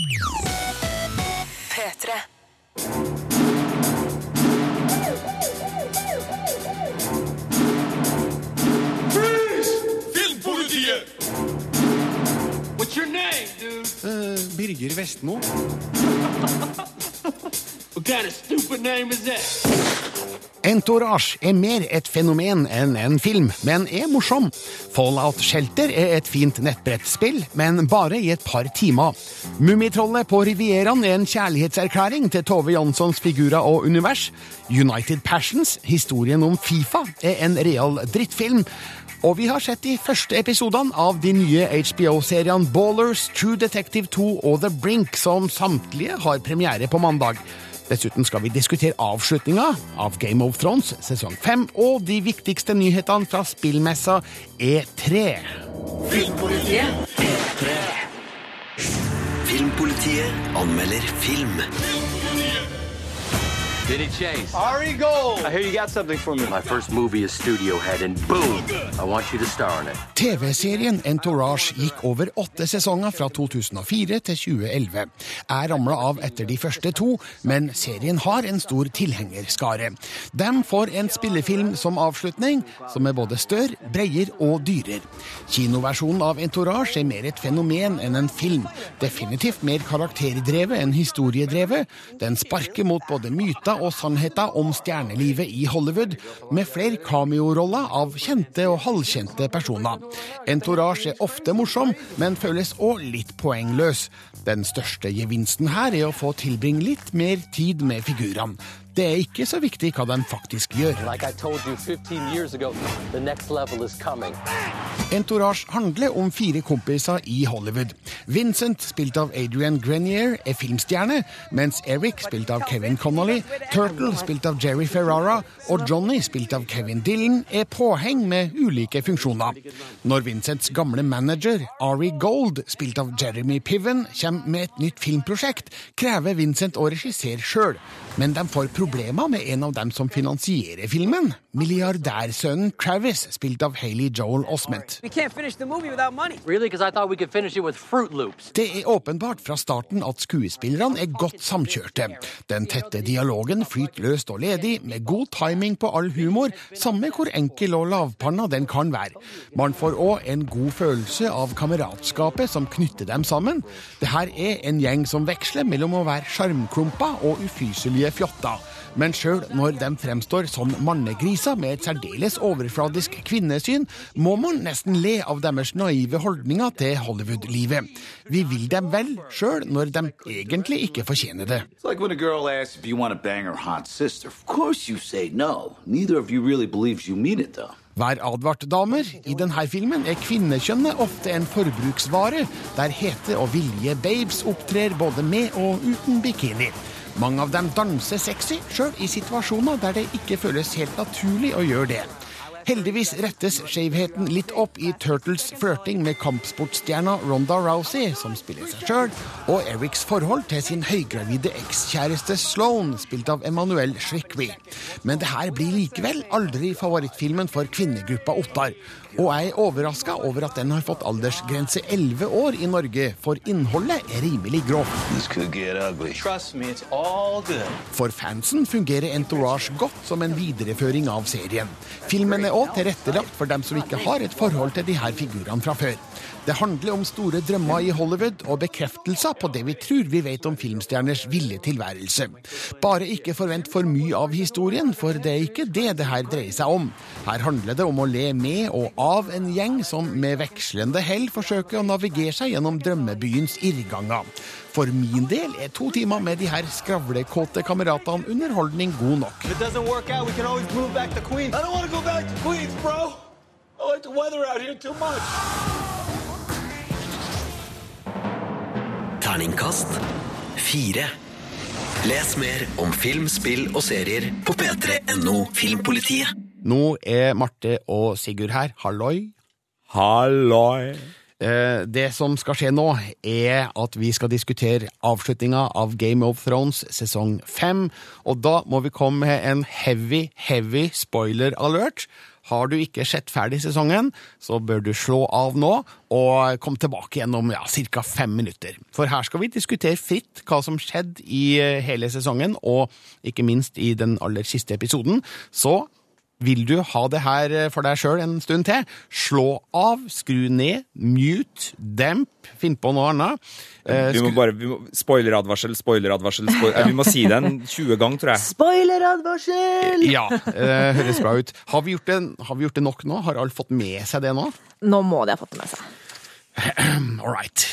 P3. Filmpolitiet! What's your name, dude? Eh, Birger Vestmo. What kind of stupid name is that? Entourage er mer et fenomen enn en film, men er morsom. Fallout Shelter er et fint nettbrettspill, men bare i et par timer. Mummitrollet på Rivieraen er en kjærlighetserklæring til Tove Janssons figurer og univers. United Passions, historien om Fifa, er en real drittfilm. Og vi har sett de første episodene av de nye HBO-seriene Ballers, True Detective 2 og The Brink, som samtlige har premiere på mandag. Dessuten skal vi diskutere avslutninga av Game of Thrones sesong 5 og de viktigste nyhetene fra spillmessa E3. Filmpolitiet. Filmpolitiet anmelder film. Diddy Chase. Ari Gold. I hear you got something for me. My first movie is Studiohead, and boom, I want you to star in it. TV-serien Entourage gikk over åtte sesonger fra 2004 til 2011. Jeg ramla av etter de første to, men serien har en stor tilhengerskare. De får en spillefilm som avslutning, som er både større, bredere og dyrere. Kinoversjonen av Entourage er mer et fenomen enn en film. Definitivt mer karakterdrevet enn historiedrevet. Den sparker mot både myter og sannheter om stjernelivet i Hollywood, med flere cameoroller av kjente og halvkjente personer. Entourage er ofte morsom, men føles òg litt poengløs. Den største gevinsten her er å få tilbringe litt mer tid med figurene. Det er ikke så viktig hva de faktisk gjør. Like I told you 15 years ago. Entourage handler om fire kompiser i Hollywood. Vincent, spilt av Adrian Grenier, er filmstjerne, mens Eric, spilt av Kevin Connolly, Turtle, spilt av Jerry Ferrara, og Johnny, spilt av Kevin Dillon, er påheng med ulike funksjoner. Når Vincents gamle manager, Ari Gold, spilt av Jeremy Piven, kommer med et nytt filmprosjekt, krever Vincent å regissere sjøl. Men de får problemer med en av dem som finansierer filmen. Milliardærsønnen Travis, spilt av Haley Joel Osment. We can't finish the movie without money. Really? Because I thought we could finish it with Fruit Loops. Det er åpenbart fra starten at skuespillerne er godt samkjørte. Den tette dialogen flyter løst og ledig, med god timing på all humor, samme hvor enkel og lavpanna den kan være. Man får òg en god følelse av kameratskapet som knytter dem sammen. Det her er en gjeng som veksler mellom å være sjarmklumper og ufyselige fjotter. Men sjøl når de fremstår som mannegriser med et særdeles overfladisk kvinnesyn, må man nesten le av deres naive holdninger til Hollywood-livet. Vi vil dem vel, sjøl når de egentlig ikke fortjener det. Like no. Really it. Vær advart, damer. I denne filmen er kvinnekjønnet ofte en forbruksvare, der hete og vilje babes opptrer både med og uten bikini. Mange av dem danser sexy, sjøl i situasjoner der det ikke føles helt naturlig å gjøre det. Heldigvis rettes skjevheten litt opp i Turtles flørting med kampsportstjerna Ronda Rousey, som spiller seg sjøl, og Erics forhold til sin høygravide ekskjæreste Sloan, spilt av Emanuel Shrikby. Men det her blir likevel aldri favorittfilmen for kvinnegruppa Ottar. Og er overraska over at den har fått aldersgrense 11 år i Norge, for innholdet er rimelig grovt. This could get ugly. Trust me, it's all good. For fansen fungerer Entourage godt som en videreføring av serien. Filmen er òg tilrettelagt for dem som ikke har et forhold til de her figurene fra før. Det handler om store drømmer i Hollywood og bekreftelser på det vi tror vi vet om filmstjerners ville tilværelse. Bare ikke forvent for mye av historien, for det er ikke det det her dreier seg om. Her handler det om å le med og av en gjeng som med vekslende hell forsøker å navigere seg gjennom drømmebyens irrganger. For min del er to timer med de her skravlekåte kameratene underholdning god nok. Out, Queens. I don't want to go back to Queens, bro. I like the weather out here too much. Terningkast fire. Les mer om film, spill og serier på p3.no Filmpolitiet. Nå er Marte og Sigurd her. Halloi. Halloi. Eh, Det som skal skje nå, er at vi skal diskutere avslutninga av Game of Thrones sesong fem. Og da må vi komme med en heavy, heavy spoiler alert. Har du ikke sett ferdig sesongen, så bør du slå av nå og komme tilbake igjen om ja, fem minutter. For her skal vi diskutere fritt hva som skjedde i eh, hele sesongen, og ikke minst i den aller siste episoden. Så vil du ha det her eh, for deg sjøl en stund til? Slå av, skru ned, mute, demp, finn på noe annet. Eh, Vi må bare, vi må, Spoileradvarsel, spoileradvarsel, spoiler, eh, Vi må si det en 20 ganger, tror jeg. Spoileradvarsel! Ja, eh, høres bra ut. Har vi, gjort det, har vi gjort det nok nå? Har alle fått med seg det nå? Nå må de ha fått det med seg. All right.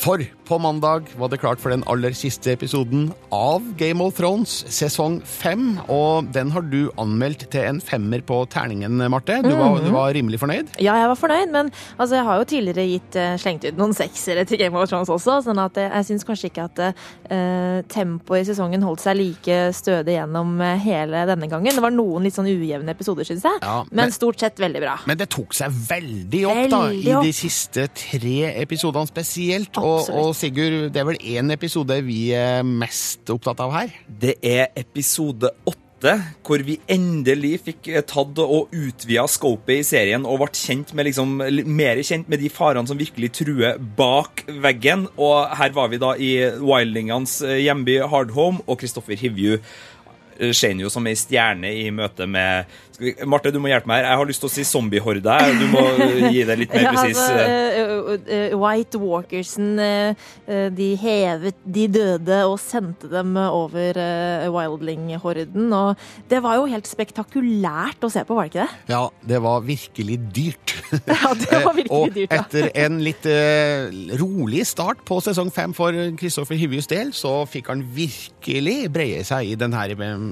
For på mandag var det klart for den aller siste episoden av Game of Thrones, sesong fem. Og den har du anmeldt til en femmer på terningen, Marte. Du var, du var rimelig fornøyd? Ja, jeg var fornøyd, men altså, jeg har jo tidligere gitt, eh, slengt ut noen seksere til Game of Thrones også, sånn at eh, jeg syns kanskje ikke at uh, tempoet i sesongen holdt seg like stødig gjennom hele denne gangen. Det var noen litt sånn ujevne episoder, syns jeg, Ja, men, men- stort sett veldig bra. Men det tok seg veldig opp da, i opp. de siste tre episodene spesielt. Og, Absolutt. og Sigurd, det er vel én episode vi er mest opptatt av her? Det er episode åtte, hvor vi endelig fikk eh, tatt og utvida scopet i serien og ble kjent med liksom, mer kjent med de farene som virkelig truer bak veggen. Og her var vi da i wildingenes eh, hjemby Hardhome, og Kristoffer Hivju eh, jo som ei stjerne i møte med Marte, du må hjelpe meg her. Jeg har lyst til å si zombiehorde. Du må eh, gi det litt mer Ja, presis. altså, eh, eh, White Walkersen De hevet de døde og sendte dem over Wildling-horden. Og det var jo helt spektakulært å se på, var det ikke det? Ja, det var virkelig dyrt. Ja, det var virkelig dyrt, ja. etter en litt rolig start på sesong fem for Kristoffer Hivjus del, så fikk han virkelig breie seg i denne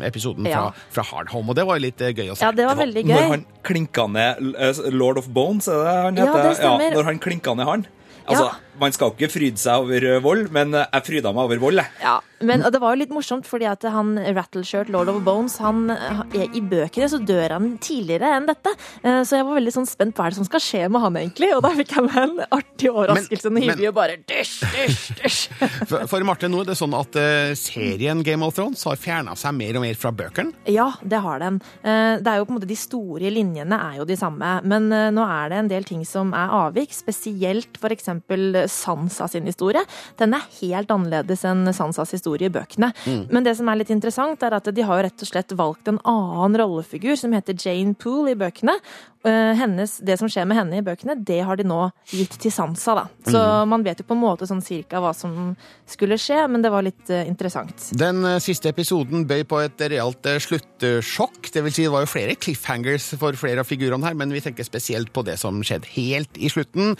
episoden fra, Ja. fra Hard Home, og det var litt eh, gøy å se. Ja, det var veldig gøy. Når han klinka ned eh, Lord of Bones, er det han Ja, det stemmer. når han klinka ned han. Altså, Ja. Man skal ikke fryde seg over eh, vold, men eh, jeg fryda meg over vold, jeg. Ja, men det var jo litt morsomt, fordi at han Rattleshirt, Lord of Bones, han, er i bøkene så dør han tidligere enn dette. Eh, Så jeg var veldig sånn spent på hva er det som skal skje med han egentlig, og da fikk jeg meg en artig overraskelse og hyggelig, og bare dysj, dysj, dysj. For, for Marte, nå er det sånn at eh, serien Game of Thrones har fjerna seg mer og mer fra bøkene. Ja, det har den. Eh, Det er jo på en måte De store linjene er jo de samme, men eh, nå er det en del ting som er avvik. Spesielt f.eks. Sansa sin historie. Den er helt annerledes enn Sansas historie i bøkene. Men det som er litt interessant, er at de har rett og slett valgt en annen rollefigur som heter Jane Poole i bøkene. Eh, Hennes, det som skjer med henne i bøkene, det har de nå gitt til Sansa, da. Så man vet jo på en måte sånn cirka hva som skulle skje, men det var litt eh, interessant. Den eh, siste episoden bøy på et realt eh, sluttsjokk. Det vil si, det var jo flere cliffhangers for flere av figurene her, men vi tenker spesielt på det som skjedde helt i slutten.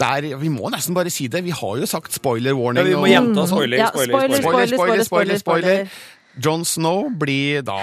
Der, vi må nesten bare si det. Vi har jo sagt spoiler warning. Ja, vi må gjenta spoiler, Ja, spoiler, spoiler, spoiler. Spoiler, spoiler, spoiler, spoiler. spoiler. John Snow blir da,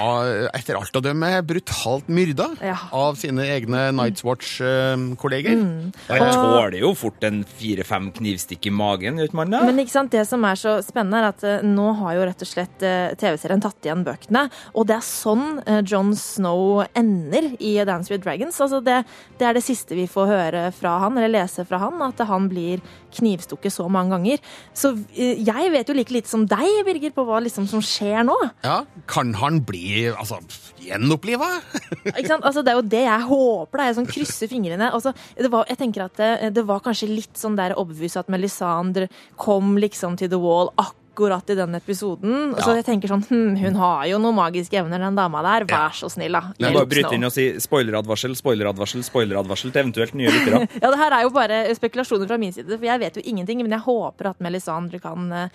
etter alt å dømme, brutalt myrda Ja. av sine egne Night's Watch-kolleger. Mm. Han tåler jo fort en fire-fem knivstikk i magen, gjør man det? Men ikke sant, det som er så spennende, er at eh, nå har jo rett og slett eh, TV-serien tatt igjen bøkene. Og det er sånn John Jon Snow ender i Dance with Dragons. Altså det, det er det siste vi får høre fra han, eller lese fra han, at han blir knivstukket så mange ganger. Så eh, jeg vet jo like lite som deg, Birger, på hva liksom som skjer nå. Ja, kan han bli altså, gjenoppliva? Ikke sant? Altså, det er jo det jeg håper. Da. Jeg sånn krysser fingrene. Altså, det var, jeg tenker at det, det var kanskje litt sånn der overbevist at Melisandre kom liksom til The Wall akkurat i den episoden. Så jeg tenker sånn hm, Hun har jo noen magiske evner, den dama der. Vær så snill, da. Hjelp bare bryte inn og si spoileradvarsel, spoileradvarsel, spoileradvarsel til eventuelt nye lyttere. Ja, det her er jo bare spekulasjoner fra min side, for jeg vet jo ingenting. Men jeg håper at Melisandre kan, eh,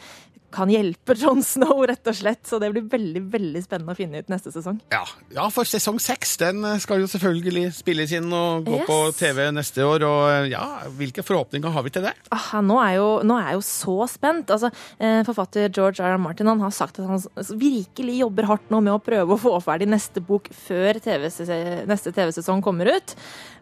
kan hjelpe Jon Snow, rett og slett. Så det blir veldig veldig spennende å finne ut neste sesong. Ja, ja, for sesong seks den skal jo selvfølgelig spilles inn og gå Yes. på TV neste år. Og ja, hvilke forhåpninger har vi til det? Ah, nå, er jo, nå er jeg jo så spent. Altså, eh, forfatter George R. R. Martin han har sagt at han virkelig jobber hardt nå med å prøve å få ferdig neste bok før TV neste TV-sesong kommer ut.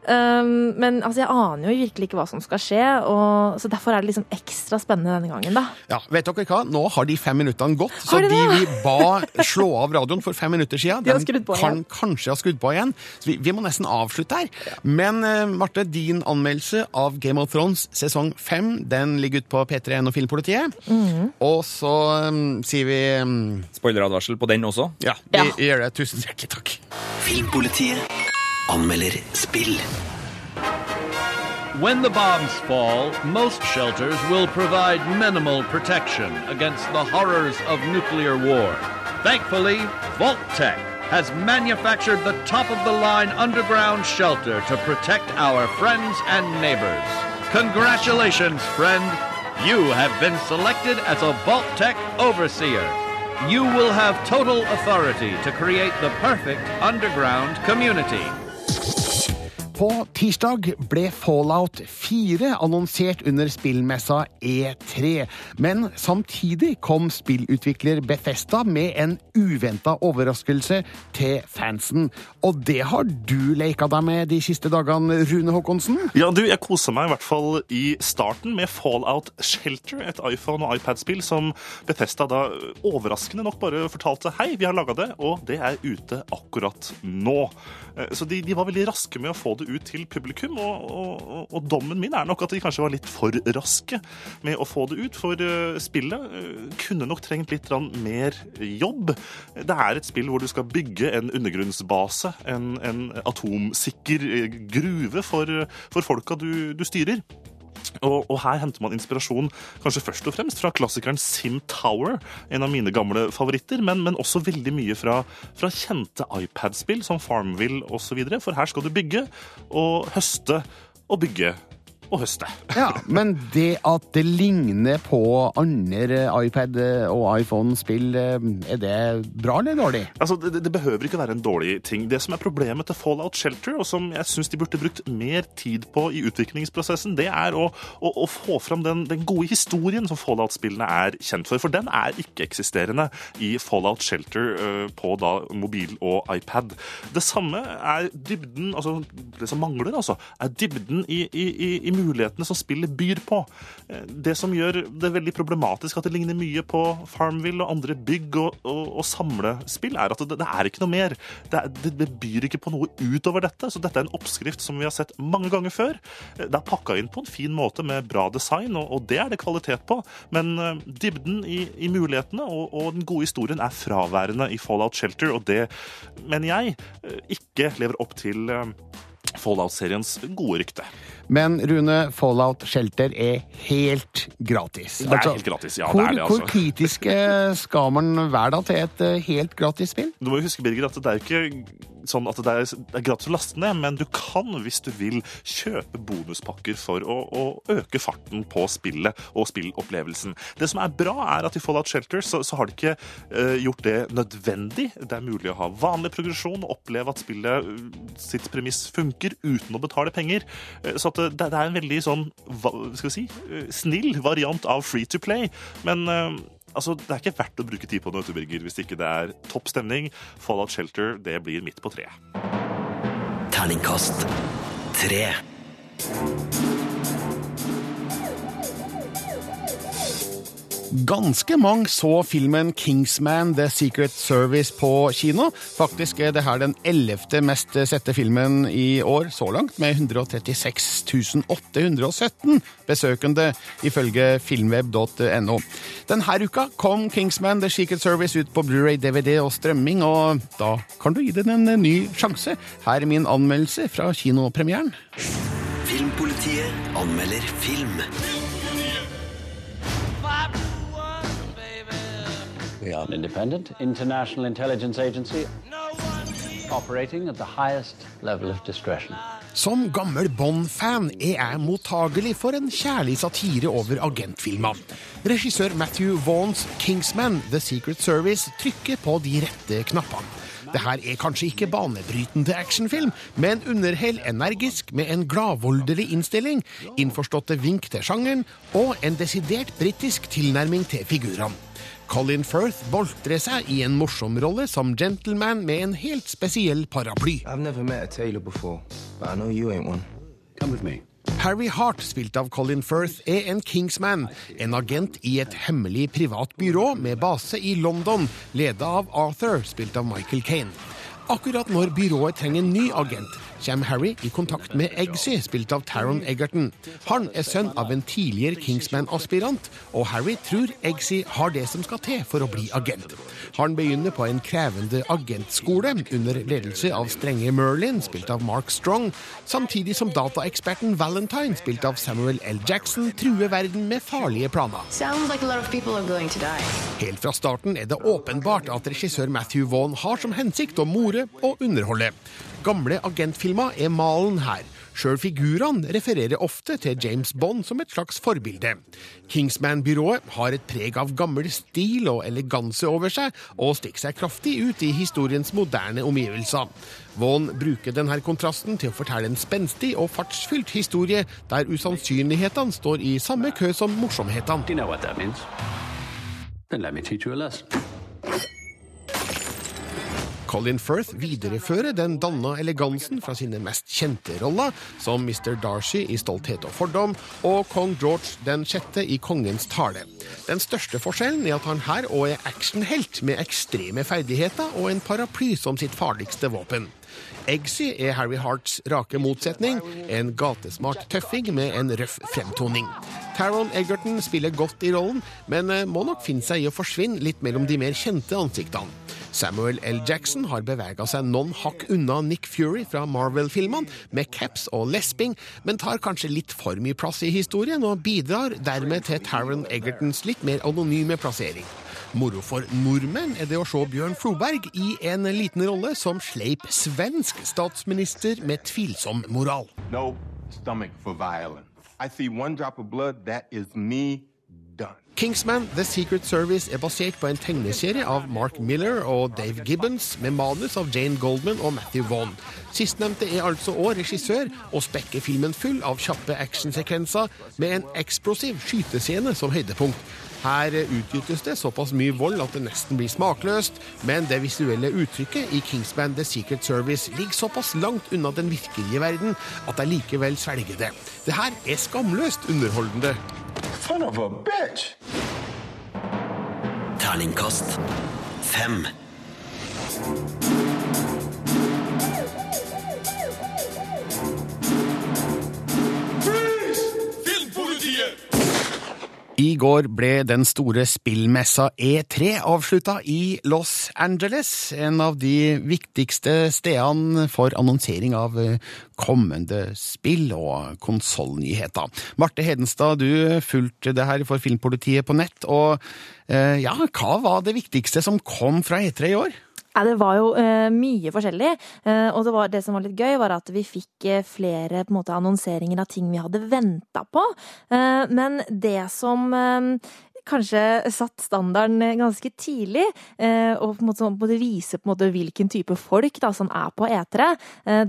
Um, men altså, jeg aner jo virkelig ikke hva som skal skje, og, så derfor er det liksom ekstra spennende denne gangen. da. Ja, vet dere hva? Nå har de fem minuttene gått, så de de vi ba slå av radioen for fem minutter siden, De har den kan igjen. kanskje ha skrudd på igjen. Så vi, vi må nesten avslutte her. Men uh, Marte, din anmeldelse av Game of Thrones sesong fem den ligger ute på P3N og Filmpolitiet. Mhm. Og så så um, sier vi um, Spoileradvarsel på den også. Ja, vi Ja. gjør det. Tusen hjertelig takk. Filmpolitiet anmelder spill. When the bombs fall, most shelters will provide minimal protection against the horrors of nuclear war. Thankfully, Vault-Tec has manufactured the top-of-the-line underground shelter to protect our friends and neighbors. Congratulations, friend! You have been selected as a Vault-Tec overseer. You will have total authority to create the perfect underground community. På tirsdag ble Fallout 4 annonsert under spillmessa E3. Men samtidig kom spillutvikler Bethesda med en uventa overraskelse til fansen. Og det har du leka deg med de siste dagene, Rune Håkonsen? Ja, du, Jeg kosa meg i hvert fall i starten med Fallout Shelter, et iPhone- og iPad-spill som Bethesda da overraskende nok bare fortalte hei, vi har laga det, og det er ute akkurat nå. Eh, Så de, de var veldig raske med å få det ut til publikum, og, og, og- og dommen min er nok at de kanskje var litt for raske med å få det ut, for eh, spillet eh, kunne nok trengt litt mer jobb. Det er et spill hvor du skal bygge en undergrunnsbase, en, en atomsikker eh, gruve for, for folka du, du styrer. Og, og her henter man inspirasjon kanskje først og fremst fra klassikeren Sim Tower, en av mine gamle favoritter, men, men også veldig mye fra, fra kjente iPad-spill som Farmville osv. For her skal du bygge og høste og bygge og høste. Ja, Men det at det ligner på andre iPad- og iPhone-spill, eh, er det bra eller dårlig? Altså, det, det behøver ikke være en dårlig ting. Det som er problemet til Fallout Shelter, og som jeg syns de burde brukt mer tid på i utviklingsprosessen, det er å, å, å få fram den, den gode historien som Fallout-spillene er kjent for. For den er ikke-eksisterende i Fallout Shelter øh, på da mobil og iPad. Det samme er dybden, altså det som mangler, altså, er dybden i, i, i, i mulighetene som spillet byr på. Eh, Det som gjør det veldig problematisk at det ligner mye på Farmville og andre bygg og, og, og samlespill, er at det, det er ikke noe mer. Det, det, byr ikke på noe utover dette. Så dette er en oppskrift som vi har sett mange ganger før. Eh, Det er pakka inn på en fin måte med bra design, og, og det er det kvalitet på. Men eh, dybden i, i mulighetene og, den gode historien er fraværende i Fallout Shelter, og det mener jeg ikke lever opp til Fallout-seriens gode rykte. Men Rune, Fallout Shelter er helt gratis. Det er helt gratis, ja, det er det, altså. hvor kritiske skal man være da til et eh, helt gratis spill? Du må jo huske, Birger, at det er ikke sånn at det er, det er gratis å laste ned, men du kan, hvis du vil, kjøpe bonuspakker for å, å øke farten på spillet og spillopplevelsen. Det som er bra, er at i Fallout Shelter så, så har de ikke uh, gjort det nødvendig. Det er mulig å ha vanlig progresjon og oppleve at spillet uh, sitt premiss funker uten å betale penger. Uh, så det, det er en veldig sånn, hva skal vi si, eh, snill variant av free to play. Men eh, Altså, Det er ikke verdt å bruke tid på du, Birger, hvis ikke det er topp stemning. Fallout Shelter det blir midt på treet. Terningkast tre. Ganske mange så filmen Kingsman The Secret Service på kino. Faktisk er det her den ellevte mest sette filmen i år så langt, med 136 817 besøkende, ifølge filmweb.no. Denne uka kom Kingsman The Secret Service ut på Blu-ray, DVD og strømming, og da kan du gi den en ny sjanse. Her er min anmeldelse fra kinopremieren. Filmpolitiet anmelder film. We are an independent international intelligence agency operating at the highest level of discretion. Som gammel Bond-fan er jeg mottagelig for en kjærlig satire over agentfilmer. Regissør Matthew Vaughns Kingsman The Secret Service trykker på de rette knappene. Dette er kanskje ikke banebrytende actionfilm, men underhell energisk med en gladvoldelig innstilling, innforståtte vink til sjangeren og en desidert britisk tilnærming til figurene. Colin Firth boltrer seg i en morsom rolle som gentleman med en helt spesiell paraply. I've never met a tailor before, but I know you ain't one. Come with me. Harry Hart, spilt av Colin Firth, er en Kingsman, en agent i et hemmelig privat byrå med base i London, leda av Arthur, spilt av Michael Kane. Akkurat når byrået trenger en ny agent, kommer Harry i kontakt med Eggsy, spilt av Taron Egerton. Han er sønn av en tidligere Kingsman-aspirant, og Harry tror Eggsy har det som skal til for å bli agent. Han begynner på en krevende agentskole under ledelse av strenge Merlin, spilt av Mark Strong, samtidig som dataeksperten Valentine, spilt av Samuel L. Jackson, truer verden med farlige planer. Sounds like a lot of people are going to die. Helt fra starten er det åpenbart at regissør Matthew Vaughn har som hensikt å more og underholde. Gamle agentfilmer er malen her. Sjøl figurene refererer ofte til James Bond som et slags forbilde. Kingsman-byrået har et preg av gammel stil og eleganse over seg, og stikker seg kraftig ut i historiens moderne omgivelser. Vaughn bruker denne kontrasten til å fortelle en spenstig og fartsfylt historie, der usannsynlighetene står i samme kø som morsomhetene. You know Colin Firth viderefører den danna elegansen fra sine mest kjente roller, som Mr. Darcy i Stolthet og fordom og kong George den sjette i Kongens tale. Den største forskjellen er at han her òg er actionhelt med ekstreme ferdigheter og en paraply som sitt farligste våpen. Eggsy er Harry Harts rake motsetning, en gatesmart tøffing med en røff fremtoning. Taron Egerton spiller godt i rollen, men eh, må nok finne seg i å forsvinne litt mellom de mer kjente ansiktene. Samuel L. Jackson har bevega seg noen hakk unna Nick Fury fra Marvel-filmene, med caps og lesping, men tar kanskje litt for mye plass i historien, og bidrar dermed til Taron Egertons litt mer anonyme plassering. Moro for nordmenn er det å se Bjørn Floberg i en liten rolle som sleip svensk statsminister med tvilsom moral. No stomach for violence. I see one drop of blood, that is. Kingsman The Secret Service er basert på en tegneserie av Mark Miller og Dave Gibbons, med manus av Jane Goldman og Matthew Vaughn. Sistnevnte er altså òg regissør, og spekker filmen full av kjappe actionsekvenser med en eksplosiv skytescene som høydepunkt. Her utgytes det såpass mye vold at det nesten blir smakløst, men det visuelle uttrykket i Kingsband The Secret Service ligger såpass langt unna den virkelige verden at jeg likevel svelger det. Det her er skamløst underholdende. Son of a bitch! Terningkast fem. I går ble den store spillmessa E3 avslutta i Los Angeles, en av de viktigste stedene for annonsering av eh, kommende spill og konsollnyheter. Marte Hedenstad, du fulgte det her for Filmpolitiet på nett, og eh, ja, hva var det viktigste som kom fra E3 i år? Ja, det var jo uh, mye forskjellig. Uh, og det, var, det, som var litt gøy, var at vi fikk eh, flere måte, annonseringer av ting vi hadde venta på. Men det som kanskje satt standarden ganske tidlig, og på en måte, måte vise på en måte hvilken type folk da, som er på E3,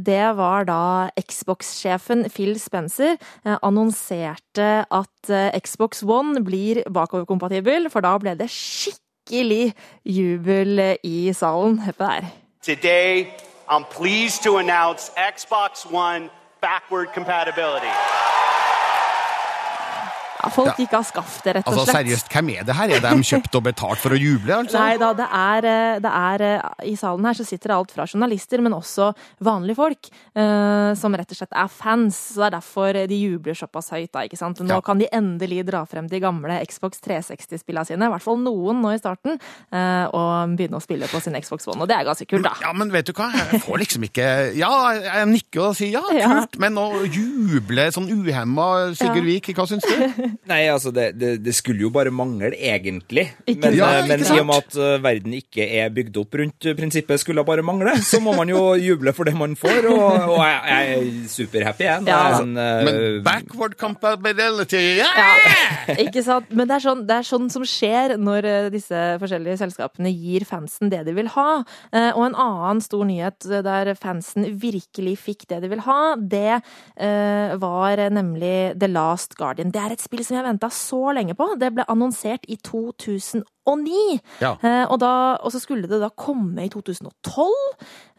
det var da Xbox-sjefen Phil Spencer annonserte at Xbox One blir bakoverkompatibel, for da ble det skikkelig skikkelig jubel i salen. Hør på det her. Today, I'm pleased to announce Xbox One backward compatibility. Ja, folk gikk av skaftet, rett og Altså slett. Seriøst, hvem er det her? Er de kjøpt og betalt for å juble? altså? Nei da, det er, eh, det er eh, I salen her så sitter det alt fra journalister, men også vanlige folk, eh, som rett og slett er fans. Så det er derfor de jubler såpass høyt, da, ikke sant. Nå Ja. kan de endelig dra frem de gamle Xbox 360-spillene sine, i hvert fall noen nå i starten, eh, og begynne å spille på sin Xbox One. Og det er ganske kult, da. Ja, men vet du hva? Jeg får liksom ikke Ja, jeg nikker og sier ja, Ja. kult, men å juble sånn uhemma, Sigurd Ja. Vik, hva syns du? Nei, altså, det, det, det skulle jo bare mangle, egentlig. Ikke men eh, Ja, men ikke i og med at eh, verden ikke er bygd opp rundt eh, prinsippet 'skulle bare mangle', så må man jo juble for det man får, og, og jeg, jeg er superhappy, jeg. Ja. en, eh, Men backward compatibility ja! Ja, ikke sant? Men det er, sånn, det er sånn som skjer når eh, disse forskjellige selskapene gir fansen det de vil ha. Eh, Og en annen stor nyhet eh, der fansen virkelig fikk det de vil ha, det eh, var nemlig The Last Guardian. Det er et spill som jeg venta så lenge på. Det ble annonsert i 2009. Ja. Eh, og, da, og så skulle det da komme i 2012.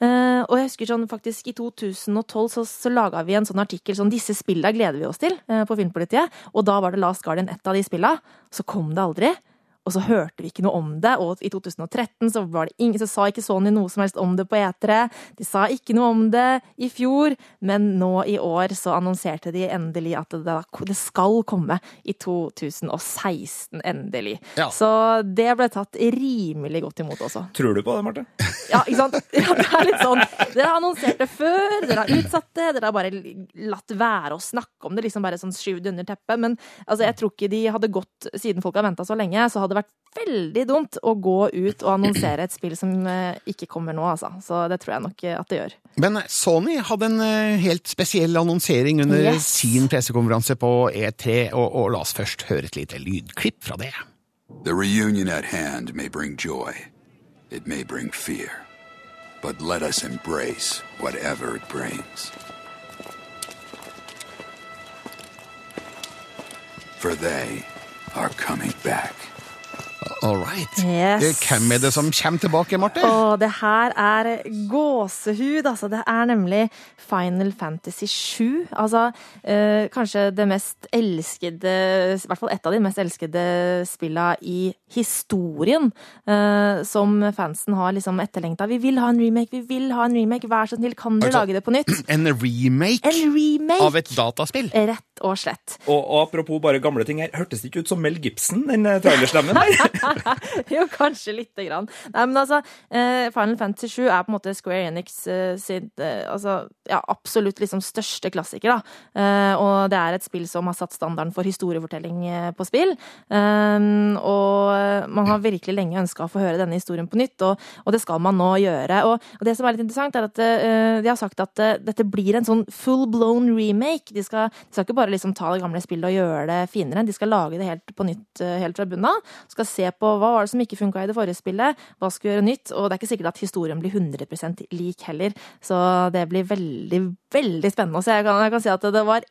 Eh, og jeg husker sånn faktisk i 2012 så, så laga vi en sånn artikkel sånn disse spillene gleder vi oss til eh, på Filmpolitiet. Og da var det Last Guardian ett av de spilla. Så kom det aldri. Og så hørte vi ikke noe om det. Og i 2013 så, var det ingen, så sa ikke Sony noe som helst om det på E3. De sa ikke noe om det i fjor, men nå i år så annonserte de endelig at det, det skal komme i 2016, endelig. Ja. Så det ble tatt rimelig godt imot også. Tror du på det, Marte? Ja, ikke sant? Ja, det er litt sånn Dere har annonsert det før, dere har utsatt det, dere har bare latt være å snakke om det, liksom bare sånn skyvd under teppet. Men altså, jeg tror ikke de hadde gått, siden folk har venta så lenge, så hadde det vært veldig dumt å gå ut og annonsere et spill som eh, ikke kommer nå, altså. Så det tror jeg nok eh, at det gjør. Men Sony hadde en eh, helt spesiell annonsering under Yes. sin pressekonferanse på E3, og, og la oss først høre et lite lydklipp fra det. The reunion at hand may bring joy. It may bring fear. But let us embrace whatever it brings. For they are coming back. All right. Yes. Hvem er det som kommer tilbake, Marte? Og det her er gåsehud, altså. Det er nemlig Final Fantasy 7. Altså eh, kanskje det mest elskede I hvert fall et av de mest elskede spilla i historien. Eh, som fansen har liksom etterlengta. Vi vil ha en remake, vi vil ha en remake. Vær så snill, kan du Altså, lage det på nytt? En remake, En remake! av et dataspill? Rett og slett. Og, og apropos bare gamle ting her, hørtes det ikke ut som Mel Gibson, den eh, trailerstemmen? jo, kanskje lite grann. Nei, men altså, eh, Final Fantasy 7 er på en måte Square Enix eh, sin eh, altså, ja, absolutt liksom største klassiker, da. Og det er et spill som har satt standarden for historiefortelling på spill. Um, og man har virkelig lenge ønska å få høre denne historien på nytt, og, det skal man nå gjøre. Og, det som er litt interessant, er at de har sagt at dette blir en sånn full blown remake. De skal, de skal ikke bare liksom ta det gamle spillet og gjøre det finere, de skal lage det helt på nytt helt fra bunnen av. Skal se på hva var det som ikke funka i det forrige spillet, hva skal vi gjøre nytt, og det er ikke sikkert at historien blir 100% lik heller. Så det blir veldig, veldig spennende å se. Jeg kan, jeg kan si at det var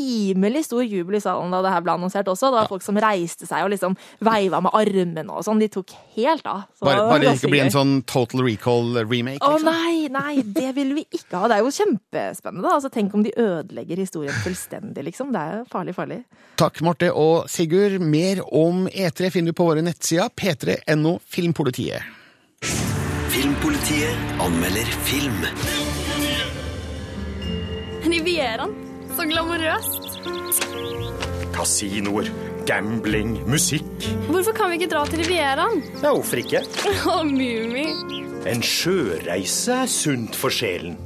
rimelig stor jubel i salen da det her ble annonsert også. Det var folk som reiste seg og liksom veiva med armene og sånn. De tok helt av. Så Bare, bare det ikke blir en sånn Total Recall-remake? Å nei, nei, det vil vi ikke ha. Det er jo kjempespennende. da. Altså, tenk om de ødelegger historien fullstendig, liksom. Det er jo farlig, farlig. Takk, Marte og Sigurd. Mer om E3 finner du på våre nettsider p3.no Filmpolitiet. Filmpolitiet anmelder film. Rivieraen. Så glamorøst. Kasinoer, gambling, musikk. Hvorfor kan vi ikke dra til Rivieraen? Ja, hvorfor ikke? Å, Mummi. En sjøreise er sunt for sjelen.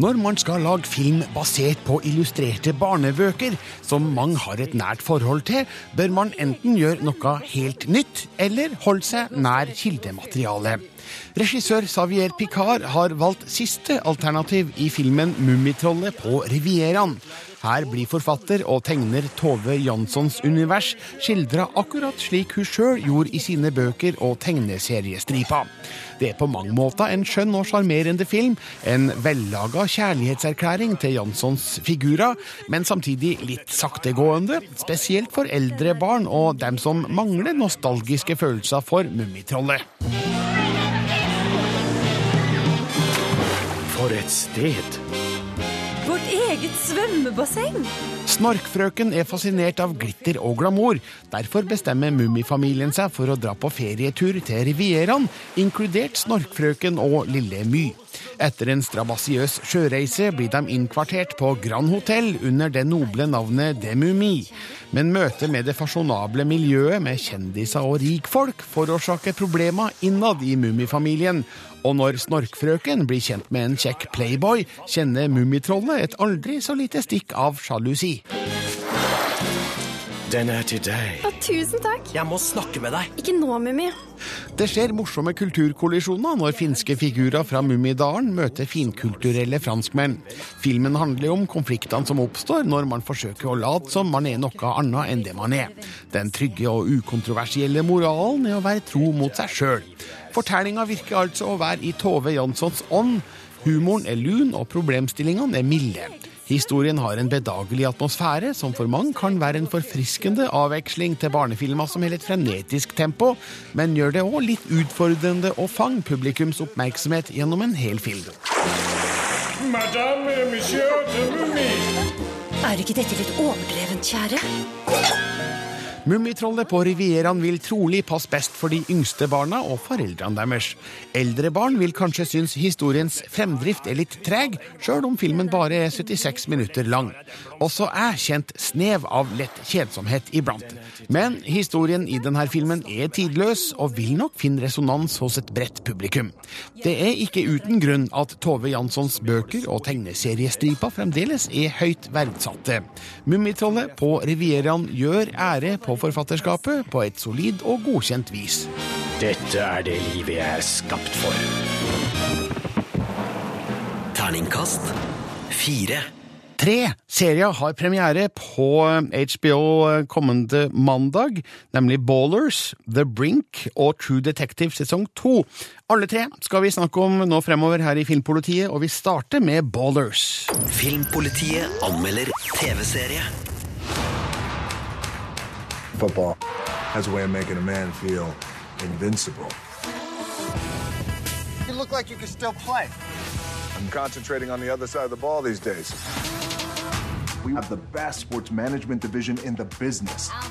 Når man skal lage film basert på illustrerte barnebøker, som mange har et nært forhold til, bør man enten gjøre noe helt nytt, eller holde seg nær kildematerialet. Regissør Xavier Picard har valgt siste alternativ i filmen Mummitrollet på Rivieraen. Her blir forfatter og tegner Tove Janssons univers skildra akkurat slik hun sjøl gjorde i sine bøker og tegneseriestripa. Det er på mange måter en skjønn og sjarmerende film, en vellaga kjærlighetserklæring til Janssons figurer, men samtidig litt saktegående, spesielt for eldre barn og dem som mangler nostalgiske følelser for Mummitrollet. For et sted. Vårt eget svømmebasseng. Snorkfrøken er fascinert av glitter og glamour. Derfor bestemmer Mummifamilien seg for å dra på ferietur til Rivieraen, inkludert Snorkfrøken og Lille My. Etter en strabasiøs sjøreise blir de innkvartert på Grand Hotell under det noble navnet De Mumi. Men møtet med det fasjonable miljøet med kjendiser og rikfolk forårsaker problemer innad i Mummifamilien. Og når Snorkfrøken blir kjent med en kjekk playboy, kjenner Mummitrollet et aldri så lite stikk av sjalusi. Den er til deg. Å, tusen takk. Jeg må snakke med deg. Ikke nå, Mummi. Det skjer morsomme kulturkollisjoner når finske figurer fra Mummidalen møter finkulturelle franskmenn. Filmen handler om konfliktene som oppstår når man forsøker å late som man er noe annet enn det man er. Den trygge og ukontroversielle moralen er å være tro mot seg sjøl. Fortellinga virker altså å være i Tove Janssons ånd. Humoren er lun, og problemstillingene er milde. Historien har en bedagelig atmosfære, som for mange kan være en forfriskende avveksling til barnefilmer som holder et frenetisk tempo, men gjør det òg litt utfordrende å fange publikums oppmerksomhet gjennom en hel film. Madame, monsieur, de Er ikke dette litt overdrevent, kjære? Mummitrollet på Rivieraen vil trolig passe best for de yngste barna og foreldrene deres. Eldre barn vil kanskje synes historiens fremdrift er litt treg, sjøl om filmen bare er 76 minutter lang. Også jeg kjent snev av lett kjedsomhet iblant. Men historien i denne filmen er tidløs, og vil nok finne resonans hos et bredt publikum. Det er ikke uten grunn at Tove Janssons bøker og tegneseriestriper fremdeles er høyt verdsatte. Mummitrollet på Rivieraen gjør ære på forfatterskapet på et solid og godkjent vis. Dette er det livet jeg er skapt for. Terningkast fire. Tre serier har premiere på HBO kommende mandag, nemlig Ballers, The Brink og True Detective sesong to. Alle tre skal vi snakke om nå fremover her i Filmpolitiet, og vi starter med Ballers. Filmpolitiet anmelder TV-serie. Football has a way of making a man feel invincible. You look like you could still play. I'm concentrating on the other side of the ball these days. We have the best sports management division in the business. I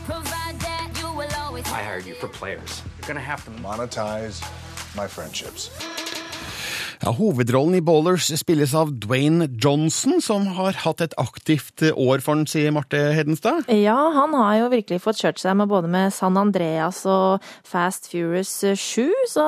hired you for players. You're gonna have to Monetize my friendships. Ja, Hovedrollen i Ballers spilles av Dwayne Johnson, som har hatt et aktivt år for den, sier Marte Hedenstad. Ja, han har jo virkelig fått kjørt seg med både med San Andreas og Fast Furious 7, så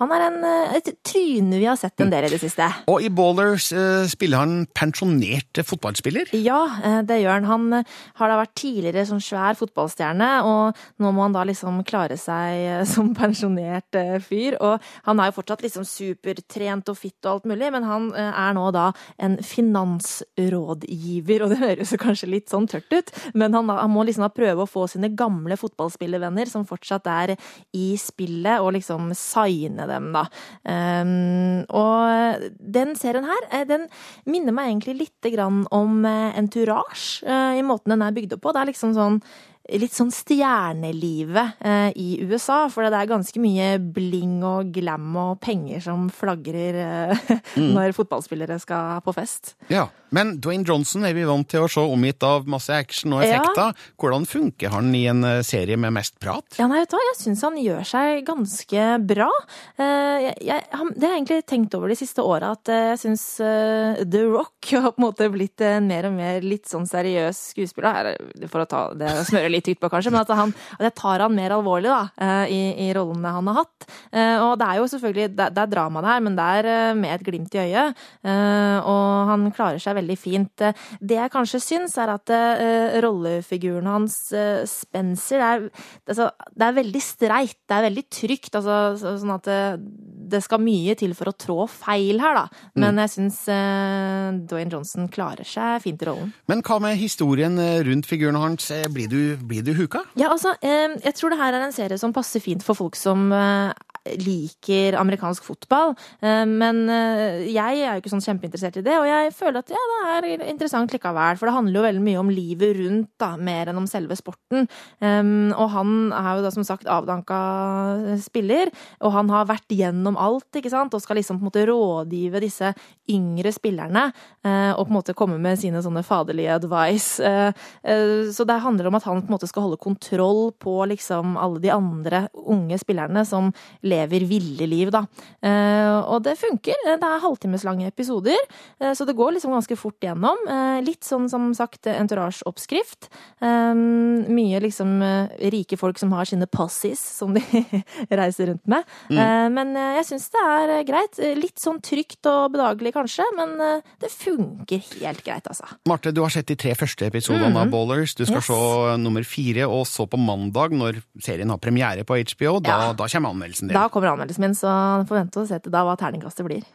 han er en, et tryne vi har sett en del i det siste. Og i Ballers eh, spiller han pensjonert fotballspiller. Ja, eh, det gjør han. Han eh, har da vært tidligere sånn svær fotballstjerne, og nå må han da liksom klare seg eh, som pensjonert eh, fyr. Og han er jo fortsatt liksom supertrent og fitt og alt mulig, men han eh, er nå da en finansrådgiver, og det høres kanskje litt sånn tørt ut, men han, han må liksom prøve å få sine gamle fotballspillervenner som fortsatt er i spillet, og liksom signe dem, da. Um, og den serien her, eh, den minner meg egentlig lite grann om eh, Entourage, eh, i måten den er bygd opp på. Det er liksom sånn litt sånn stjernelivet eh, i USA, for det er ganske mye bling og glam og penger som flagrer eh, Mm. når fotballspillere skal på fest. Ja, Men Dwayne Johnson er vi vant til å se omgitt av masse action og Ja. effekter. Hvordan funker han i en eh, serie med mest prat? Ja, nei, vet du hva, jeg syns han gjør seg ganske bra. Eh, jeg, jeg, det har jeg egentlig tenkt over de siste åra, at eh, jeg syns The Rock har på en måte blitt en mer og mer litt sånn seriøs skuespiller. For å ta det og smøre litt ut på, kanskje, men at, han, at jeg tar han mer alvorlig da, i, i rollene han har hatt. Og det er jo selvfølgelig det, det er drama det her, men det er med et glimt i øyet. Og han klarer seg veldig fint. Eh, Det jeg kanskje syns, er at eh, rollefiguren hans, eh, Spencer, det er, altså, det er veldig streit. Det er veldig trygt. Altså, så- sånn at det, det skal mye til for å trå feil her, da. Men jeg syns Dwayne Johnson klarer seg fint i rollen. Men hva med historien rundt figuren hans? Blir du, blir du huka? Ja, altså, jeg tror det her er en serie som passer fint for folk som liker amerikansk fotball. Eh, men eh, jeg er jo ikke sånn kjempeinteressert i det, og jeg føler at ja, det er interessant likevel. For det handler jo veldig mye om livet rundt, da, mer enn om selve sporten. Og han er jo da som sagt avdanka spiller, og han har vært gjennom alt, ikke sant, og skal liksom på en måte rådgive disse yngre spillerne, eh, og på en måte komme med sine sånne faderlige advice. Så det handler om at han på en måte skal holde kontroll på liksom alle de andre unge spillerne som lever ville liv, da. Eh, og det funker. Det er halvtimeslange episoder, eh, så det går liksom ganske fort gjennom. Eh, litt sånn som sagt entourage-oppskrift. Eh, mye liksom eh, rike folk som har sine posses som de reiser rundt med. Mm. Eh, men eh, jeg syns det er eh, greit. Eh, Litt sånn trygt og bedagelig kanskje, men eh, det funker helt greit, altså. Marte, du har sett de tre første episodene Mhm. av Ballers. Du skal Yes. se nummer fire, og så på mandag, når serien har premiere på HBO, da, da kommer anmeldelsen din. Da kommer anmeldelsen min, så får vente og se til da hva terningkastet blir.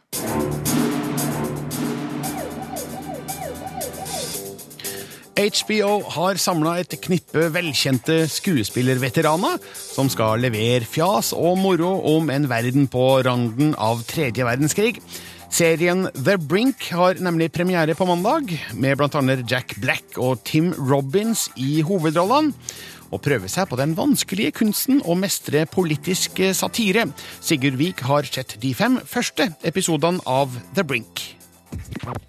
HBO har samla et knippe velkjente skuespillerveteraner som skal levere fjas og moro om en verden på randen av tredje verdenskrig. Serien The Brink har nemlig premiere på mandag, med bl.a. Jack Black og Tim Robbins i hovedrollene. Og prøve seg på den vanskelige kunsten å mestre politisk satire. Sigurd Vik har sett de fem første episodene av The Brink.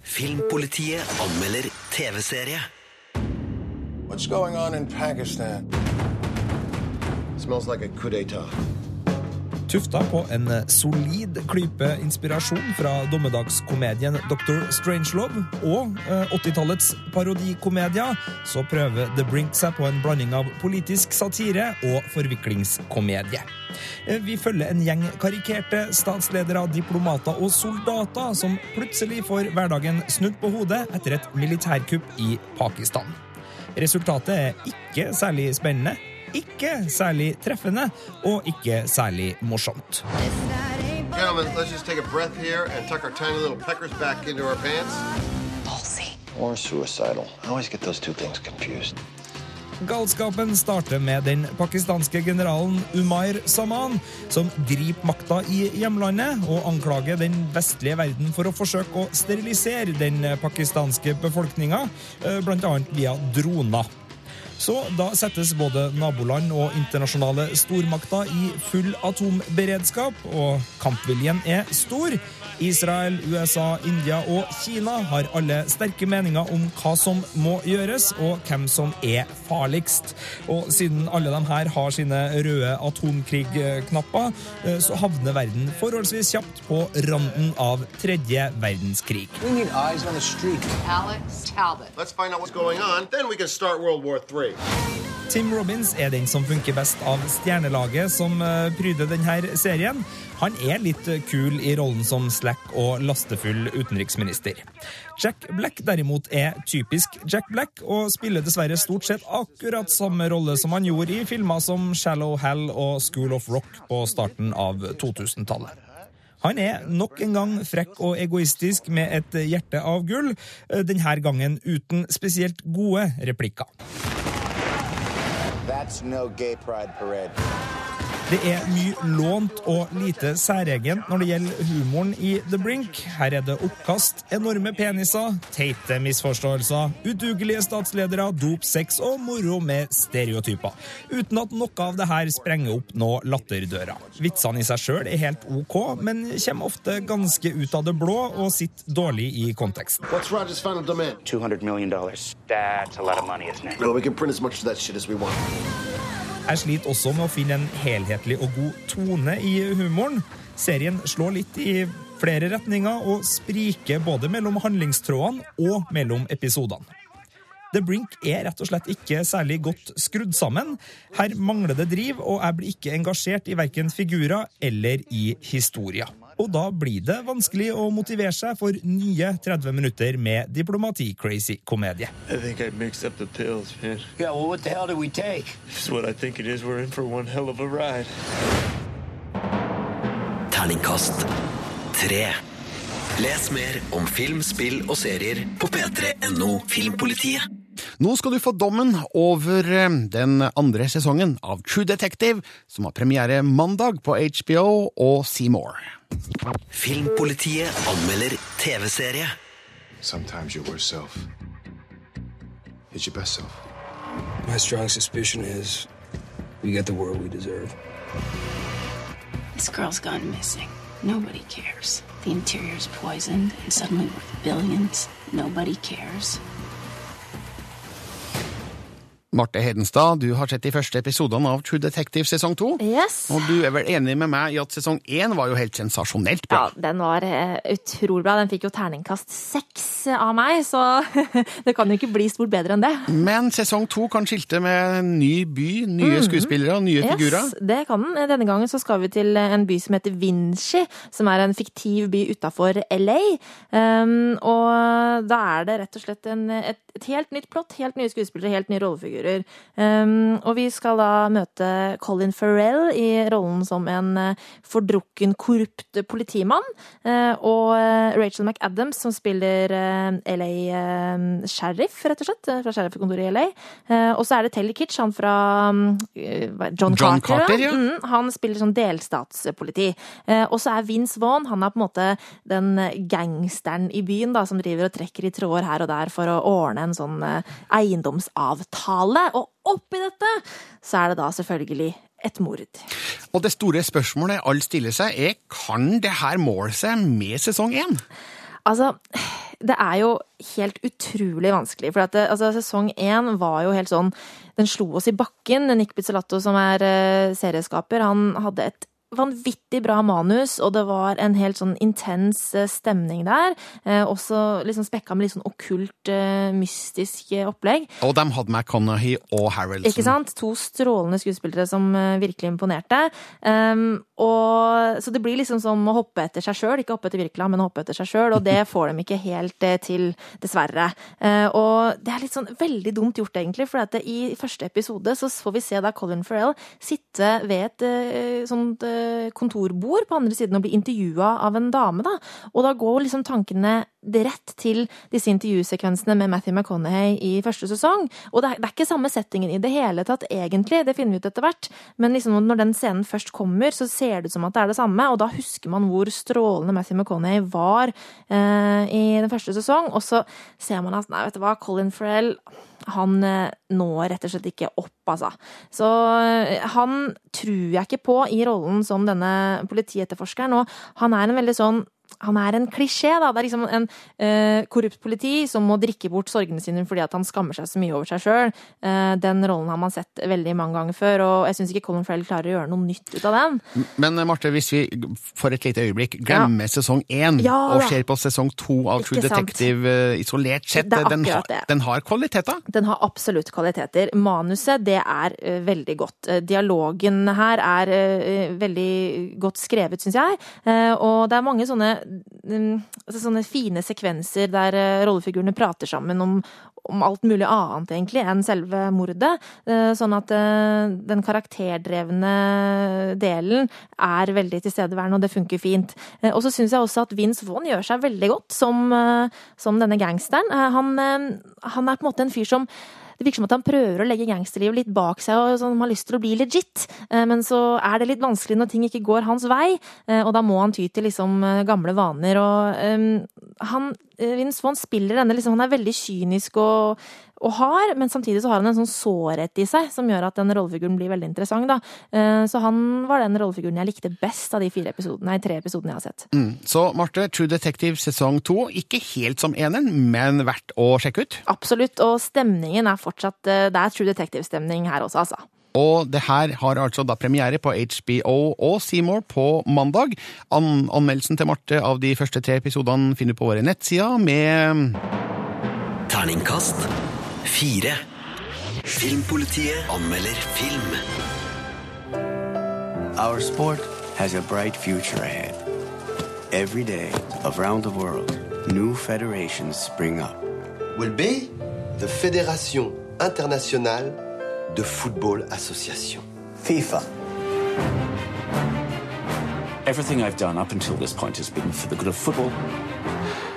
Filmpolitiet anmelder TV-serie. What's going on in Pakistan? Smells like a coup d'etat. Tufta på en solid klype inspirasjon fra dommedagskomedien Dr. Strangelove og eh, 80-tallets parodikomedier, så prøver The Brink seg på en blanding av politisk satire og forviklingskomedie. Eh, Vi følger en gjeng karikerte statsledere, diplomater og soldater som plutselig får hverdagen snudd på hodet etter et militærkupp i Pakistan. Resultatet er ikke særlig spennende, ikke særlig treffende og ikke særlig morsomt. Gentlemen, let's just take a breath here and tuck our tiny little peckers back into our pants. Or suicidal. I always get those two things confused. Galskapen starter med den pakistanske generalen Umair Saman, som griper makta i hjemlandet og anklager den vestlige verden for å forsøke å sterilisere den pakistanske befolkninga, bl.a. blant annet via droner. Så da settes både naboland og internasjonale stormakter i full atomberedskap, og kampviljen er stor. Israel, USA, India og Kina har alle sterke meninger om hva som må gjøres, og hvem som er farligst. Og siden alle de her har sine røde atomkrigknapper, eh, så havner verden forholdsvis kjapt på randen av tredje verdenskrig. We need eyes on the street. Alex Talbot. Let's find out what's going on, then we can start World War III. Tim Robbins er den som funker best av stjernelaget som eh, pryder denne serien. Han er litt kul i rollen som slack og lastefull utenriksminister. Jack Black derimot er typisk Jack Black og spiller dessverre stort sett akkurat samme rolle som han gjorde i filmer som Shallow Hell og School of Rock på starten av 2000-tallet. Han er nok en gang frekk og egoistisk med et hjerte av gull, denne gangen uten spesielt gode replikker. That's no gay pride parade. Det er mye lånt og lite særegent når det gjelder humoren i The Brink. Her er det oppkast, enorme peniser, teite misforståelser, udugelige statsledere, dop, sex og moro med stereotyper. Uten at noe av det her sprenger opp nå latterdøra. Vitsene i seg sjøl er helt ok, men kommer ofte ganske ut av det blå og sitter dårlig i konteksten. What's Roger's final demand? $200 million. That's a lot of money, isn't it? Well, we can print as much of that shit as we want. Jeg sliter også med å finne en helhetlig og god tone i humoren. Serien slår litt i flere retninger og spriker både mellom handlingstrådene og mellom episodene. The Brink er rett og slett ikke særlig godt skrudd sammen. Her mangler det driv, og jeg blir ikke engasjert i verken figurer eller i historier. Og da blir det vanskelig å motivere seg for nye 30 minutter med diplomati-crazy komedie. I think I mixed up the pills, man. Yeah, well, what the hell did we take? It's what I think it is. We're in for one hell of a ride. Terningkast 3. Les mer om film, spill og serier på p3.no Filmpolitiet. Nå skal du få dommen over eh, den andre sesongen av True Detective, som har premiere mandag på HBO og Seymour. Filmpolitiet anmelder TV-serie. Sometimes your worst self is your best self. My strong suspicion is we get the world we deserve. This girl's gone missing. Nobody cares. The interior's poisoned and suddenly worth billions. Nobody cares. Marte Hedenstad, du har sett de første episodene av True Detective sesong to. Yes. Og du er vel enig med meg i at sesong én var jo helt sensasjonelt bra? Ja, den var eh, utrolig bra. Den fikk jo terningkast seks av meg, så det kan jo ikke bli stort bedre enn det. Men sesong to kan skilte med ny by, nye mm. skuespillere og nye figurer. Yes, det kan den. Denne gangen så skal vi til en by som heter Vinci, som er en fiktiv by utafor LA. Um, og da er det rett og slett en, et, et helt nytt plott, helt nye skuespillere, helt nye rollefigurer. Um, og vi skal da møte Colin Farrell i rollen som en uh, fordrukken, korrupt politimann. Uh, og eh, Rachel McAdams som spiller uh, LA sheriff, rett og slett, fra sheriffkontoret i LA. Og så er det Taylor Kitsch, han fra eh, John, John Carter. Carter, ja. Mm, han spiller sånn delstatspoliti. Og så er Vince Vaughn han er på en måte den gangsteren i byen da, som driver og trekker i tråder her og der for å ordne en sånn eh, eiendomsavtale. Og oppi dette så er det da selvfølgelig et mord. Og det store spørsmålet alle stiller seg, er kan det her måle seg med sesong én? Altså, det er jo helt utrolig vanskelig. For at det, altså, sesong én var jo helt sånn Den slo oss i bakken. Nick Pizzolatto, som er eh, serieskaper, han hadde et vanvittig bra manus, og det var en helt sånn intens eh, stemning der. Eh, også liksom spekka med litt sånn okkult, eh, mystisk eh, opplegg. Og de hadde McConaughey og Harrelson. Ikke sant? To strålende skuespillere som eh, virkelig imponerte. Um, og, så det blir liksom som å hoppe etter seg sjøl, ikke hoppe etter Wirkola, men å hoppe etter seg sjøl, og det får de ikke helt til, dessverre. Eh, og det er litt sånn veldig dumt gjort, egentlig, for i første episode så får vi se da Colin Farrell sitte ved et sånt kontorbord på andre siden og bli intervjua av en dame, da. Og da går liksom tankene rett til disse intervjusekvensene med Matthew McConaughey i første sesong. Og det er, det er ikke samme settingen i det hele tatt, egentlig. Det finner vi ut etter hvert. Men liksom når den scenen først kommer, så ser det ut som at det er det samme. Og da husker man hvor strålende Matthew McConaughey var eh, i den første sesong. Og så ser man at nei, vet du hva, Colin Farrell han eh, når rett og slett ikke opp, altså. Så eh, han tror jeg ikke på i rollen som denne politietterforskeren, og han er en veldig sånn han er en klisjé, da. Det er liksom en eh, korrupt politi som må drikke bort sorgene sine fordi at han skammer seg så mye over seg sjøl. Eh, den rollen har man sett veldig mange ganger før, og jeg syns ikke Colin Farrell klarer å gjøre noe nytt ut av den. Men eh, Marte, hvis vi for et lite øyeblikk glemmer sesong én Ja, og ser på sesong to av True. Detective uh, isolert sett, den, har, den har kvaliteter? Den har absolutt kvaliteter. Manuset, det er uh, veldig godt. Dialogen her er uh, veldig godt skrevet, syns jeg. Og det er mange sånne, altså sånne fine sekvenser der eh, rollefigurene prater sammen om, om alt mulig annet, egentlig, enn selve mordet. Eh, sånn at eh, den karakterdrevne delen er veldig tilstedeværende, og det funker fint. Og så syns jeg også at Vince Vaughn gjør seg veldig godt som, som denne gangsteren. Han, han er på en måte en fyr som det virker som at han prøver å legge gangsterlivet litt bak seg og sånn, har lyst til å bli legit, Eh, men så er det litt vanskelig når ting ikke går hans vei, eh, og da må han ty til liksom eh, gamle vaner. Og um, han, Vince Vaughn spiller denne liksom, Han er veldig kynisk og, og har, men samtidig så har han en sånn sårhet i seg som gjør at den rollefiguren blir veldig interessant. da. Eh, Så han var den rollefiguren jeg likte best av de fire episodene, nei, tre episodene jeg har sett. Mm. Så Marte, True Detective sesong to, ikke helt som eneren, men verdt å sjekke ut. Absolutt, og stemningen er fortsatt eh, Det er True Detective-stemning her også, altså. Og det her har altså da premiere på HBO og Seymour på mandag. An anmeldelsen til Marte av de første tre episodene finner du på våre nettsider med Terningkast fire. Filmpolitiet anmelder film. Our sport has a bright future ahead. Every day, around the world, new federations spring up. will be the Fédération internationale de football association. FIFA. Everything I've done up until this point has been for the good of football.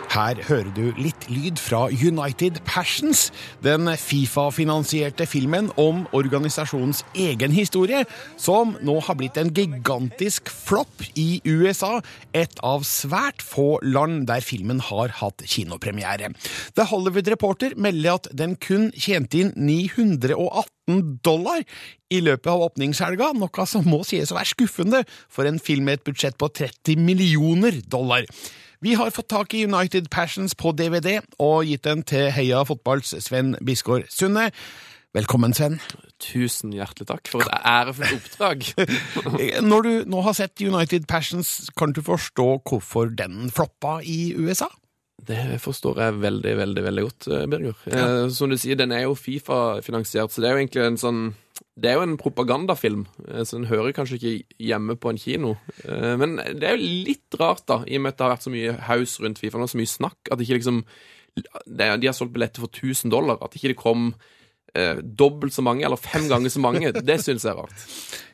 Her hører du litt lyd fra United Passions, den Fifa-finansierte filmen om organisasjonens egen historie, som nå har blitt en gigantisk flopp i USA, et av svært få land der filmen har hatt kinopremiere. The Hollywood Reporter melder at den kun tjente inn 918 dollar i løpet av åpningshelga, noe som må sies å være skuffende for en film med et budsjett på 30 millioner dollar. Vi har fått tak i United Passions på DVD og gitt den til Heia Fotballs Sven Bisgaard Sunde. Velkommen, Sven. Tusen hjertelig takk for et ærefullt oppdrag. Når du nå har sett United Passions, kan du forstå hvorfor den floppa i USA? Det forstår jeg veldig, veldig veldig godt, eh, Birger. Eh, som du sier, den er jo Fifa-finansiert, så det er jo egentlig en sånn det er jo en propagandafilm, eh, så den hører kanskje ikke hjemme på en kino. Eh, Men det er jo litt rart, da, i og med at det har vært så mye haus rundt Fifa, og så mye snakk, at ikke liksom De har solgt billetter for 1000 dollar, at ikke det kom eh, dobbelt så mange, eller fem ganger så mange. Det syns jeg er rart.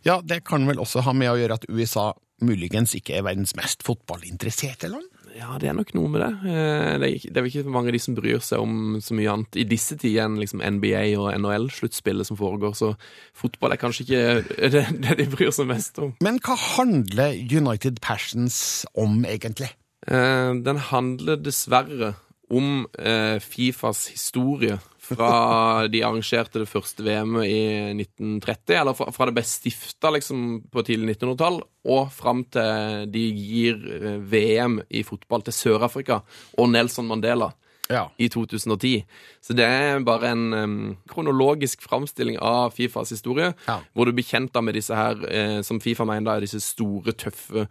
Ja, det kan vel også ha med å gjøre at USA muligens ikke er verdens mest fotballinteresserte land? Ja, det er nok noe med det. Eh, Det er, ikke, det er vel ikke mange av de som bryr seg om så mye annet i disse tider enn liksom NBA og NHL-sluttspillet som foregår, så fotball er kanskje ikke det, det de bryr seg mest om. Men hva handler United Passions om, egentlig? Eh, Den handler dessverre om eh, Fifas historie fra de arrangerte det første VM-et i 1930, eller fra, fra det ble stifta liksom, på tidlig 1900-tall, og fram til de gir eh, VM i fotball til Sør-Afrika og Nelson Mandela. Ja. i 2010. Så det er bare en um, kronologisk framstilling av Fifas historie, hvor du blir kjent med disse her, eh, som Fifa mener er disse store, tøffe,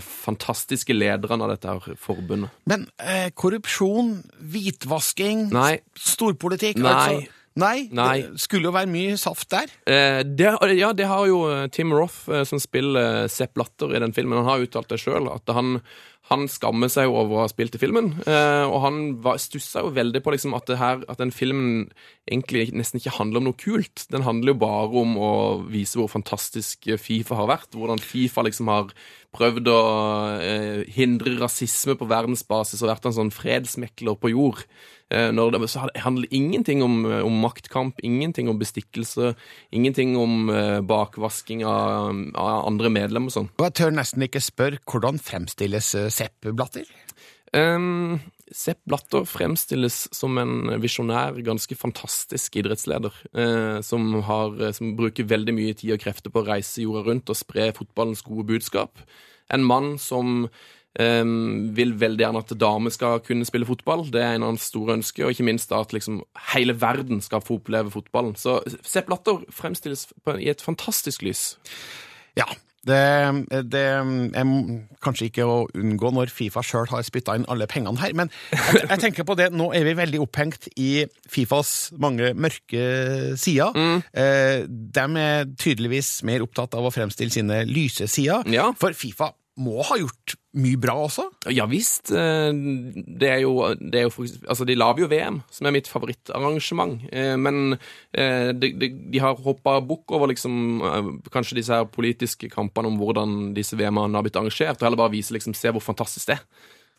fantastiske lederne av dette her forbundet. Men eh, korrupsjon, hvitvasking, Nei. storpolitikk Nei. Altså, nei, Nei. Det skulle jo være mye saft der. Eh, det, ja, det har jo eh, Tim Roth, eh, som spiller eh, Sepp Latter i den filmen, han har uttalt det sjøl, at han, han skammer seg jo over å ha spilt i filmen. Eh, og han stussa jo veldig på liksom, at, her, at den filmen egentlig nesten ikke handler om noe kult. Den handler jo bare om å vise hvor fantastisk Fifa har vært. Hvordan Fifa liksom har prøvd å eh, hindre rasisme på verdensbasis og vært en sånn fredsmekler på jord. Eh, det, så handler ingenting om, om maktkamp, ingenting om bestikkelse, ingenting om bakvasking av, av andre medlemmer og sånn. Og jeg tør nesten ikke spørre hvordan fremstilles Sepp Blatter? Um, Sepp Blatter fremstilles som en visjonær, ganske fantastisk idrettsleder. Uh, som, har, som bruker veldig mye tid og krefter på å reise jorda rundt og spre fotballens gode budskap. En mann som um, vil veldig gjerne at damer skal kunne spille fotball. Det er en av hans store ønsker. Og ikke minst at liksom hele verden skal få oppleve fotballen. Så Sepp Blatter fremstilles på, i et fantastisk lys. Ja. Det, det er kanskje ikke å unngå når Fifa sjøl har spytta inn alle pengene her, men jeg, jeg tenker på det, nå er vi veldig opphengt i Fifas mange mørke sider. Eh, de er tydeligvis mer opptatt av å fremstille sine lyse sider, for Fifa må ha gjort mye bra også? Ja visst. eh, Det er jo, det er jo Altså, de lager jo VM, som er mitt favorittarrangement. Eh, Men eh, de, de, de har hoppa bukk over liksom kanskje disse her politiske kampene om hvordan disse VM-ene har blitt arrangert, og heller bare vise liksom, se hvor fantastisk det er.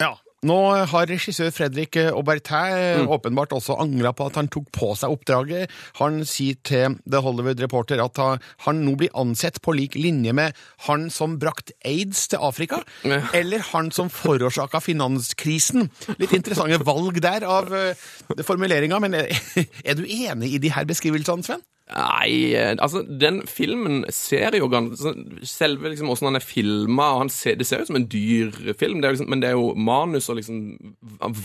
Ja. Nå har regissør Fredrik Aubertin Mm. åpenbart også angra på at han tok på seg oppdraget. Han sier til The Hollywood Reporter at han- nå blir ansett på lik linje med han som brakt aids til Afrika, eller han som forårsaka finanskrisen. Litt interessante valg der av uh, formuleringa, men er, er du enig i de her beskrivelsene, Sven? Nei, eh, altså, den filmen ser jo ganske Selve liksom åssen han er filma, og ser, det ser ut som en dyr film, det liksom, men det er jo manus og liksom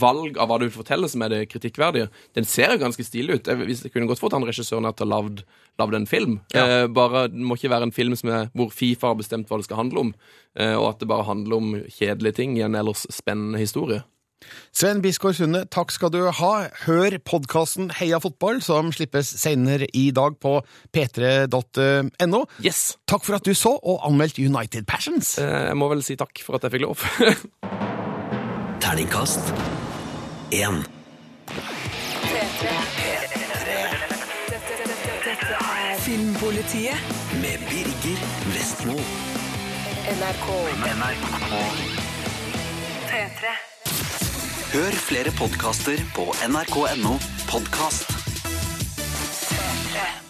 valg av hva du fortelle som er det kritikkverdige. Den ser jo ganske stilig ut. Jeg, hvis jeg kunne godt fått han regissøren til å lagd en film. Eh, bare, Det må ikke være en film som er, hvor Fifa har bestemt hva det skal handle om, eh, og at det bare handler om kjedelige ting i en ellers spennende historie. Sven Biskår Sunde, takk skal du ha. Hør podkasten Heia fotball, som slippes senere i dag på p3.no. Yes. Takk for at du så og anmeldte United Passions. Eh, jeg må vel si takk for at jeg fikk lov. Terningkast 1. Filmpolitiet Med Birger Vestmo. NRK. P3. Hør flere podkaster på nrk.no podkast. 3.